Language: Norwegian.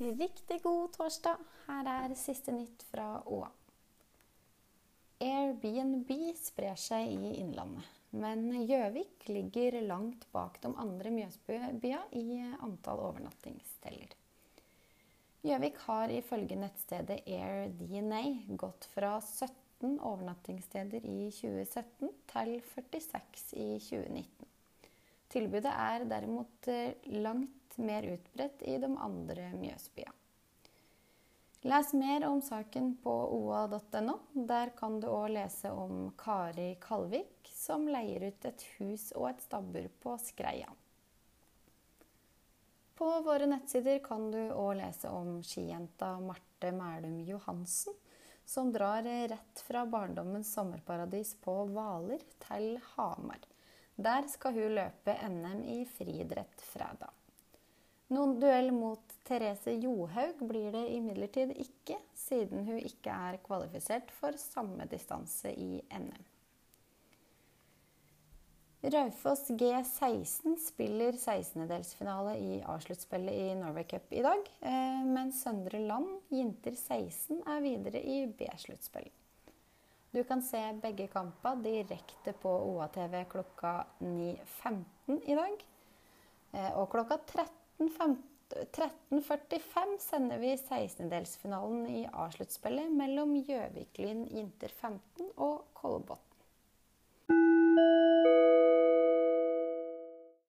Riktig god torsdag. Her er siste nytt fra Åa. Airbnb sprer seg i Innlandet. Men Gjøvik ligger langt bak de andre Mjøsbyene i antall overnattingssteder. Gjøvik har ifølge nettstedet AirDNA gått fra 17 overnattingssteder i 2017 til 46 i 2019. Tilbudet er derimot langt mer utbredt i de andre Mjøsbyene. Les mer om saken på oa.no. Der kan du òg lese om Kari Kalvik, som leier ut et hus og et stabbur på Skreia. På våre nettsider kan du òg lese om skijenta Marte Mælum Johansen, som drar rett fra barndommens sommerparadis på Hvaler til Hamar. Der skal hun løpe NM i friidrett fredag. Noen duell mot Therese Johaug blir det imidlertid ikke, siden hun ikke er kvalifisert for samme distanse i NM. Raufoss G16 spiller 16-delsfinale i A-sluttspillet i Norway Cup i dag, eh, mens Søndre Land jenter 16 er videre i B-sluttspillet. Du kan se begge kamper direkte på OATV klokka 9.15 i dag. Eh, og klokka 13.45 sender vi 16-delsfinalen i A-sluttspillet mellom Gjøvik-Lyn Inter 15 og Kolbotn